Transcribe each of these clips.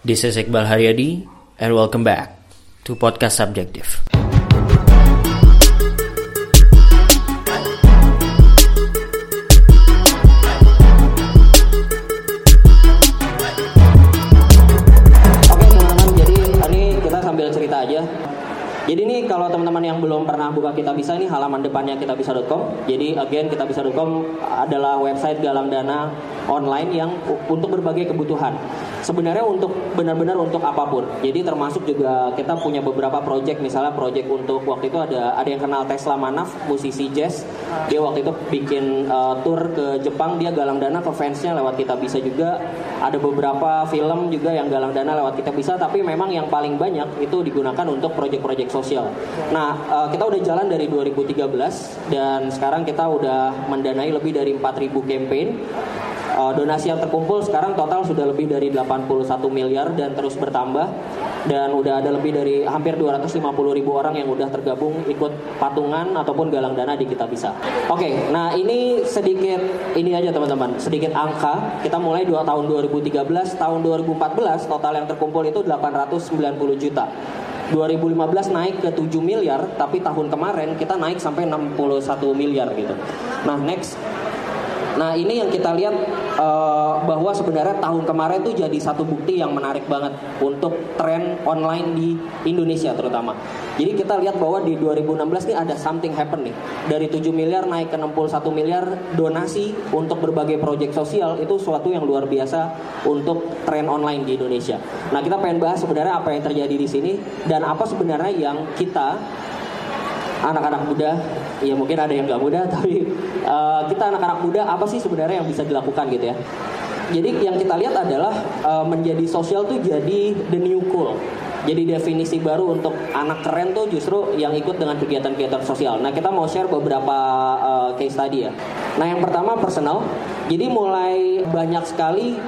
This is Iqbal Haryadi, and welcome back to Podcast Subjective. Kalau teman-teman yang belum pernah buka kita bisa ini halaman depannya kitabisa.com. Jadi again kitabisa.com adalah website galang dana online yang untuk berbagai kebutuhan. Sebenarnya untuk benar-benar untuk apa pun. Jadi termasuk juga kita punya beberapa project misalnya project untuk waktu itu ada ada yang kenal Tesla Manaf, musisi jazz. Dia waktu itu bikin uh, tour ke Jepang, dia galang dana ke fansnya lewat kita bisa juga. Ada beberapa film juga yang galang dana lewat kita bisa, tapi memang yang paling banyak itu digunakan untuk project-project sosial. Nah, uh, kita udah jalan dari 2013 dan sekarang kita udah mendanai lebih dari 4.000 campaign. Uh, donasi yang terkumpul sekarang total sudah lebih dari 81 miliar dan terus bertambah dan udah ada lebih dari hampir 250 ribu orang yang udah tergabung ikut patungan ataupun galang dana di kita bisa. Oke, nah ini sedikit ini aja teman-teman, sedikit angka. Kita mulai dua tahun 2013, tahun 2014 total yang terkumpul itu 890 juta. 2015 naik ke 7 miliar, tapi tahun kemarin kita naik sampai 61 miliar gitu. Nah, next Nah ini yang kita lihat eh, bahwa sebenarnya tahun kemarin tuh jadi satu bukti yang menarik banget untuk tren online di Indonesia terutama. Jadi kita lihat bahwa di 2016 nih ada something happen nih. Dari 7 miliar naik ke 61 miliar donasi untuk berbagai proyek sosial itu suatu yang luar biasa untuk tren online di Indonesia. Nah kita pengen bahas sebenarnya apa yang terjadi di sini dan apa sebenarnya yang kita anak-anak muda ya mungkin ada yang nggak muda tapi uh, kita anak-anak muda apa sih sebenarnya yang bisa dilakukan gitu ya jadi yang kita lihat adalah uh, menjadi sosial tuh jadi the new cool jadi definisi baru untuk anak keren tuh justru yang ikut dengan kegiatan-kegiatan sosial. Nah kita mau share beberapa uh, case tadi ya. Nah yang pertama personal. Jadi mulai banyak sekali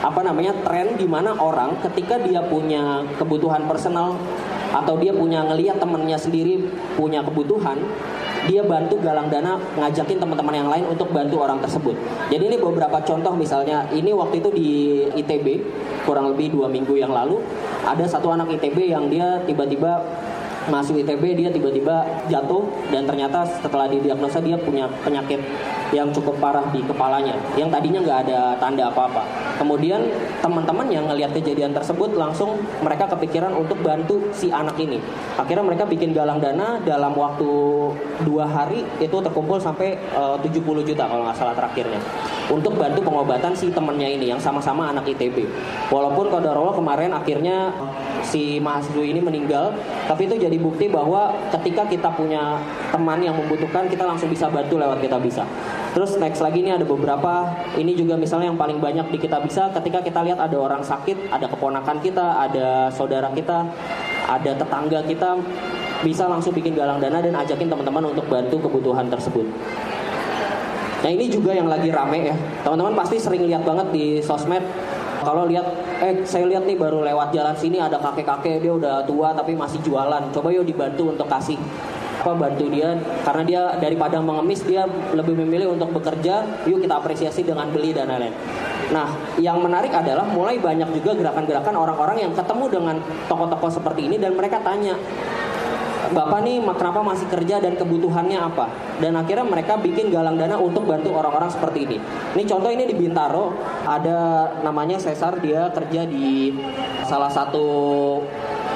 apa namanya tren di mana orang ketika dia punya kebutuhan personal atau dia punya ngeliat temennya sendiri punya kebutuhan dia bantu galang dana ngajakin teman-teman yang lain untuk bantu orang tersebut. Jadi ini beberapa contoh misalnya ini waktu itu di ITB kurang lebih dua minggu yang lalu ada satu anak ITB yang dia tiba-tiba masuk ITB dia tiba-tiba jatuh dan ternyata setelah didiagnosa dia punya penyakit yang cukup parah di kepalanya yang tadinya nggak ada tanda apa-apa. Kemudian teman-teman yang ngelihat kejadian tersebut langsung mereka kepikiran untuk bantu si anak ini. Akhirnya mereka bikin galang dana dalam waktu dua hari itu terkumpul sampai eh, 70 juta kalau nggak salah terakhirnya untuk bantu pengobatan si temannya ini yang sama-sama anak ITB. Walaupun kodarullah kemarin akhirnya si mahasiswa ini meninggal, tapi itu jadi bukti bahwa ketika kita punya teman yang membutuhkan, kita langsung bisa bantu lewat kita bisa. Terus next lagi ini ada beberapa, ini juga misalnya yang paling banyak di kita bisa ketika kita lihat ada orang sakit, ada keponakan kita, ada saudara kita, ada tetangga kita, bisa langsung bikin galang dana dan ajakin teman-teman untuk bantu kebutuhan tersebut. Nah ini juga yang lagi rame ya. Teman-teman pasti sering lihat banget di sosmed. Kalau lihat, eh saya lihat nih baru lewat jalan sini ada kakek-kakek dia udah tua tapi masih jualan. Coba yuk dibantu untuk kasih apa bantu dia karena dia daripada mengemis dia lebih memilih untuk bekerja. Yuk kita apresiasi dengan beli dan lain-lain. Nah, yang menarik adalah mulai banyak juga gerakan-gerakan orang-orang yang ketemu dengan tokoh-tokoh seperti ini dan mereka tanya, Bapak nih kenapa masih kerja dan kebutuhannya apa? Dan akhirnya mereka bikin galang dana untuk bantu orang-orang seperti ini. Ini contoh ini di Bintaro ada namanya Cesar dia kerja di salah satu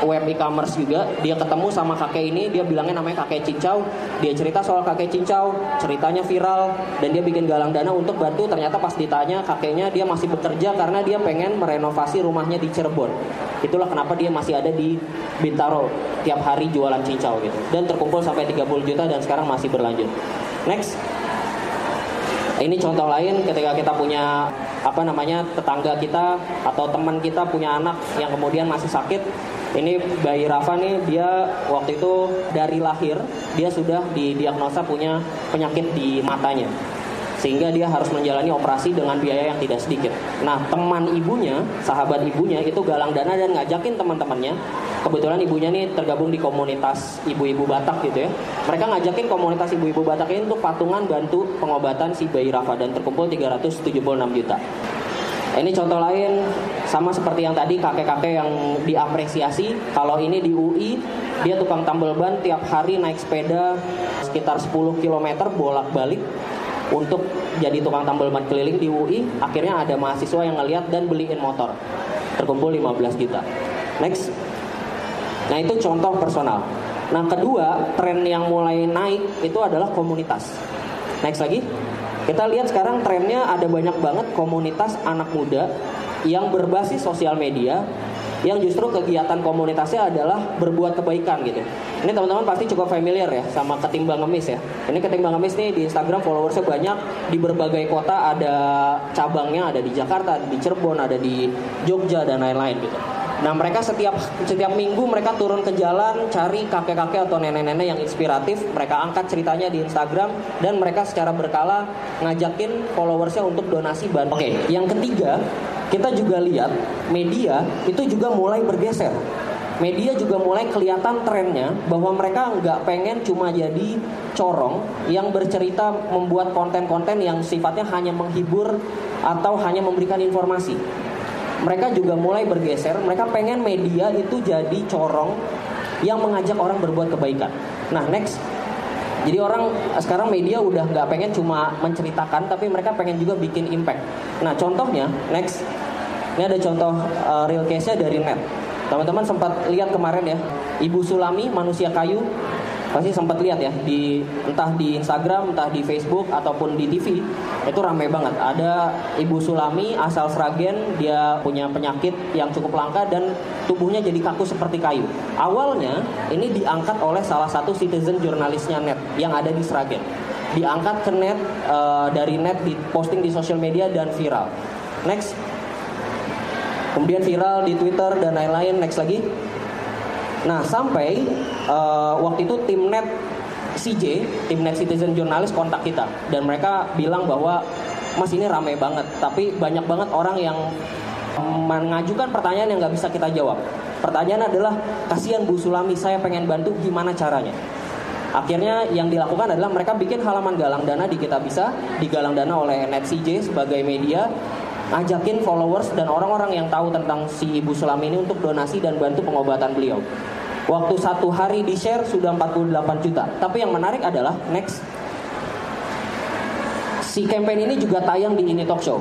web e-commerce juga dia ketemu sama kakek ini dia bilangnya namanya kakek cincau dia cerita soal kakek cincau ceritanya viral dan dia bikin galang dana untuk bantu ternyata pas ditanya kakeknya dia masih bekerja karena dia pengen merenovasi rumahnya di Cirebon itulah kenapa dia masih ada di Bintaro tiap hari jualan cincau gitu. Dan terkumpul sampai 30 juta dan sekarang masih berlanjut. Next. Ini contoh lain ketika kita punya apa namanya tetangga kita atau teman kita punya anak yang kemudian masih sakit. Ini bayi Rafa nih dia waktu itu dari lahir dia sudah didiagnosa punya penyakit di matanya sehingga dia harus menjalani operasi dengan biaya yang tidak sedikit. Nah, teman ibunya, sahabat ibunya itu galang dana dan ngajakin teman-temannya. Kebetulan ibunya nih tergabung di komunitas ibu-ibu Batak gitu ya. Mereka ngajakin komunitas ibu-ibu Batak ini untuk patungan bantu pengobatan si bayi Rafa dan terkumpul 376 juta. Ini contoh lain sama seperti yang tadi kakek-kakek yang diapresiasi. Kalau ini di UI, dia tukang tambal ban tiap hari naik sepeda sekitar 10 km bolak-balik untuk jadi tukang tambal ban keliling di UI. Akhirnya ada mahasiswa yang ngeliat dan beliin motor. Terkumpul 15 juta. Next. Nah itu contoh personal. Nah kedua tren yang mulai naik itu adalah komunitas. Next lagi. Kita lihat sekarang trennya ada banyak banget komunitas anak muda yang berbasis sosial media yang justru kegiatan komunitasnya adalah berbuat kebaikan gitu. Ini teman-teman pasti cukup familiar ya sama ketimbang ngemis ya. Ini ketimbang ngemis nih di Instagram followersnya banyak di berbagai kota ada cabangnya ada di Jakarta, ada di Cirebon, ada di Jogja dan lain-lain gitu. Nah mereka setiap setiap minggu mereka turun ke jalan cari kakek-kakek atau nenek-nenek yang inspiratif. Mereka angkat ceritanya di Instagram dan mereka secara berkala ngajakin followersnya untuk donasi bahan. Oke, yang ketiga kita juga lihat media itu juga mulai bergeser. Media juga mulai kelihatan trennya bahwa mereka nggak pengen cuma jadi corong yang bercerita membuat konten-konten yang sifatnya hanya menghibur atau hanya memberikan informasi mereka juga mulai bergeser. Mereka pengen media itu jadi corong yang mengajak orang berbuat kebaikan. Nah, next. Jadi orang sekarang media udah nggak pengen cuma menceritakan, tapi mereka pengen juga bikin impact. Nah, contohnya, next. Ini ada contoh uh, real case-nya dari net. Teman-teman sempat lihat kemarin ya, Ibu Sulami, manusia kayu, pasti sempat lihat ya di entah di Instagram, entah di Facebook ataupun di TV itu ramai banget. Ada Ibu Sulami asal Sragen, dia punya penyakit yang cukup langka dan tubuhnya jadi kaku seperti kayu. Awalnya ini diangkat oleh salah satu citizen jurnalisnya net yang ada di Sragen. Diangkat ke net uh, dari net di posting di sosial media dan viral. Next. Kemudian viral di Twitter dan lain-lain. Next lagi. Nah, sampai uh, waktu itu tim net CJ, tim net citizen jurnalis kontak kita dan mereka bilang bahwa Mas ini ramai banget, tapi banyak banget orang yang mengajukan pertanyaan yang nggak bisa kita jawab. Pertanyaan adalah kasihan Bu Sulami, saya pengen bantu, gimana caranya? Akhirnya yang dilakukan adalah mereka bikin halaman galang dana di kita bisa digalang dana oleh Net CJ sebagai media ngajakin followers dan orang-orang yang tahu tentang si Ibu Sulami ini untuk donasi dan bantu pengobatan beliau. Waktu satu hari di share sudah 48 juta. Tapi yang menarik adalah next si campaign ini juga tayang di ini talk show.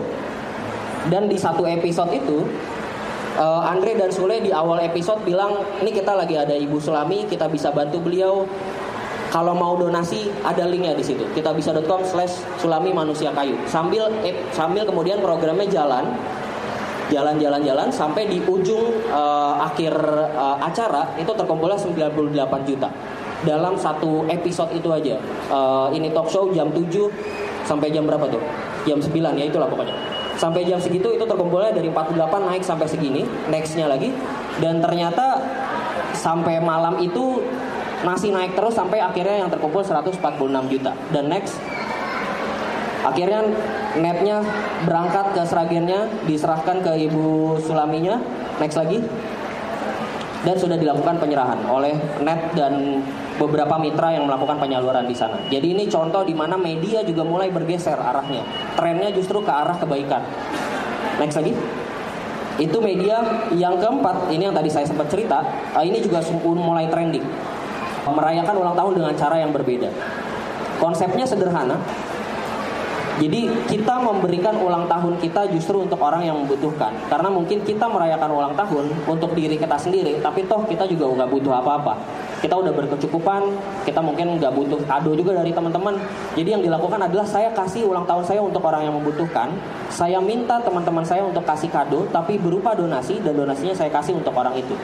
Dan di satu episode itu uh, Andre dan Sule di awal episode bilang ini kita lagi ada Ibu Sulami, kita bisa bantu beliau kalau mau donasi ada linknya di situ. Kita bisa.com slash sulami manusia kayu. Sambil eh, sambil kemudian programnya jalan, jalan-jalan-jalan sampai di ujung uh, akhir uh, acara itu terkumpulnya 98 juta dalam satu episode itu aja. Uh, ini talk show jam 7 sampai jam berapa tuh? Jam 9 ya itulah pokoknya. Sampai jam segitu itu terkumpulnya dari 48 naik sampai segini, nextnya lagi. Dan ternyata sampai malam itu masih naik terus sampai akhirnya yang terkumpul 146 juta. Dan next akhirnya netnya berangkat ke seragennya diserahkan ke ibu sulaminya next lagi dan sudah dilakukan penyerahan oleh net dan beberapa mitra yang melakukan penyaluran di sana. Jadi ini contoh di mana media juga mulai bergeser arahnya. Trennya justru ke arah kebaikan. Next lagi. Itu media yang keempat, ini yang tadi saya sempat cerita, eh, ini juga mulai trending merayakan ulang tahun dengan cara yang berbeda. Konsepnya sederhana. Jadi kita memberikan ulang tahun kita justru untuk orang yang membutuhkan. Karena mungkin kita merayakan ulang tahun untuk diri kita sendiri, tapi toh kita juga nggak butuh apa-apa. Kita udah berkecukupan, kita mungkin nggak butuh kado juga dari teman-teman. Jadi yang dilakukan adalah saya kasih ulang tahun saya untuk orang yang membutuhkan. Saya minta teman-teman saya untuk kasih kado, tapi berupa donasi dan donasinya saya kasih untuk orang itu.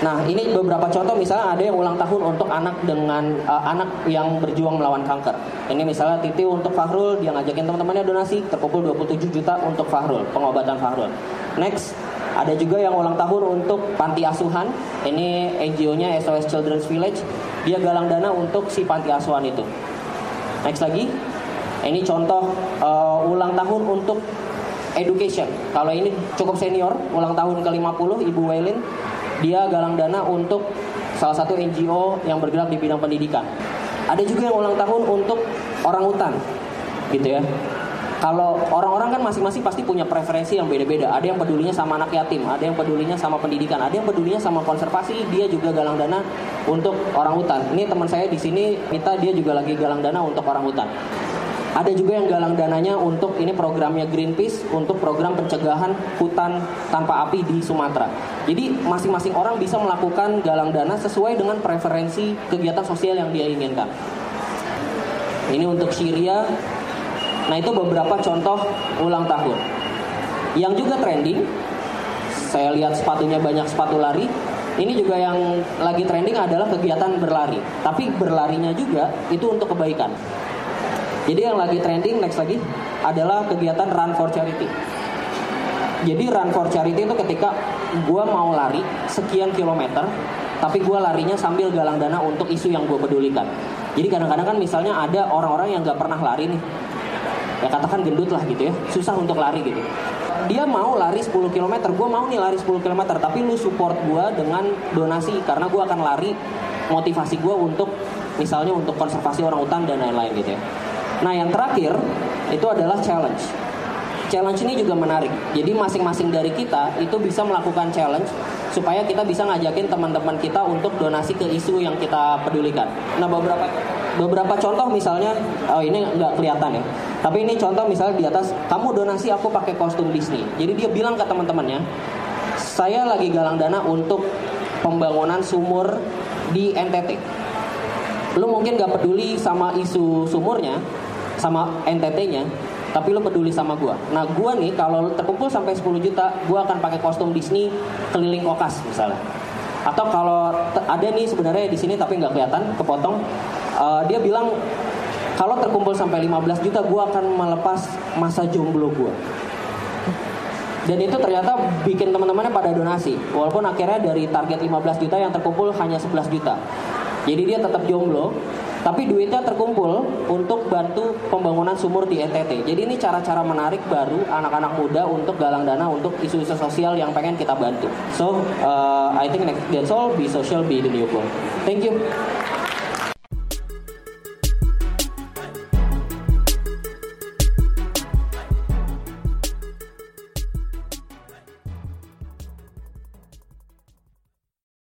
Nah, ini beberapa contoh misalnya ada yang ulang tahun untuk anak dengan uh, anak yang berjuang melawan kanker. Ini misalnya Titi untuk Fahrul, dia ngajakin teman-temannya donasi, terkumpul 27 juta untuk Fahrul, pengobatan Fahrul. Next, ada juga yang ulang tahun untuk panti asuhan. Ini NGO-nya SOS Children's Village. Dia galang dana untuk si panti asuhan itu. Next lagi, ini contoh uh, ulang tahun untuk education. Kalau ini cukup senior, ulang tahun ke-50 Ibu Wailin dia galang dana untuk salah satu NGO yang bergerak di bidang pendidikan. Ada juga yang ulang tahun untuk orang hutan, gitu ya. kalau orang-orang kan masing-masing pasti punya preferensi yang beda-beda. Ada yang pedulinya sama anak yatim, ada yang pedulinya sama pendidikan, ada yang pedulinya sama konservasi. Dia juga galang dana untuk orang hutan. Ini teman saya di sini, kita dia juga lagi galang dana untuk orang hutan. Ada juga yang galang dananya untuk ini programnya Greenpeace untuk program pencegahan hutan tanpa api di Sumatera. Jadi masing-masing orang bisa melakukan galang dana sesuai dengan preferensi kegiatan sosial yang dia inginkan. Ini untuk Syria. Nah itu beberapa contoh ulang tahun. Yang juga trending, saya lihat sepatunya banyak sepatu lari. Ini juga yang lagi trending adalah kegiatan berlari. Tapi berlarinya juga itu untuk kebaikan. Jadi yang lagi trending next lagi adalah kegiatan Run for Charity. Jadi Run for Charity itu ketika gue mau lari sekian kilometer, tapi gue larinya sambil galang dana untuk isu yang gue pedulikan. Jadi kadang-kadang kan misalnya ada orang-orang yang gak pernah lari nih, ya katakan gendut lah gitu ya, susah untuk lari gitu. Dia mau lari 10 km, gue mau nih lari 10 km, tapi lu support gue dengan donasi karena gue akan lari motivasi gue untuk misalnya untuk konservasi orang hutan dan lain-lain gitu ya. Nah, yang terakhir itu adalah challenge. Challenge ini juga menarik. Jadi masing-masing dari kita itu bisa melakukan challenge supaya kita bisa ngajakin teman-teman kita untuk donasi ke isu yang kita pedulikan. Nah, beberapa beberapa contoh misalnya oh ini nggak kelihatan ya. Tapi ini contoh misalnya di atas kamu donasi aku pakai kostum Disney. Jadi dia bilang ke teman-temannya, saya lagi galang dana untuk pembangunan sumur di NTT. Lu mungkin gak peduli sama isu sumurnya, sama NTT-nya, tapi lo peduli sama gue. Nah gue nih kalau terkumpul sampai 10 juta, gue akan pakai kostum Disney keliling kokas misalnya. Atau kalau ada nih sebenarnya di sini tapi nggak kelihatan, kepotong. Uh, dia bilang kalau terkumpul sampai 15 juta, gue akan melepas masa jomblo gue. Dan itu ternyata bikin teman-temannya pada donasi. Walaupun akhirnya dari target 15 juta yang terkumpul hanya 11 juta. Jadi dia tetap jomblo, tapi duitnya terkumpul untuk bantu pembangunan sumur di NTT. Jadi ini cara-cara menarik baru anak-anak muda untuk galang dana untuk isu-isu sosial yang pengen kita bantu. So, uh, I think that's all. Be social, be the new goal. Thank you.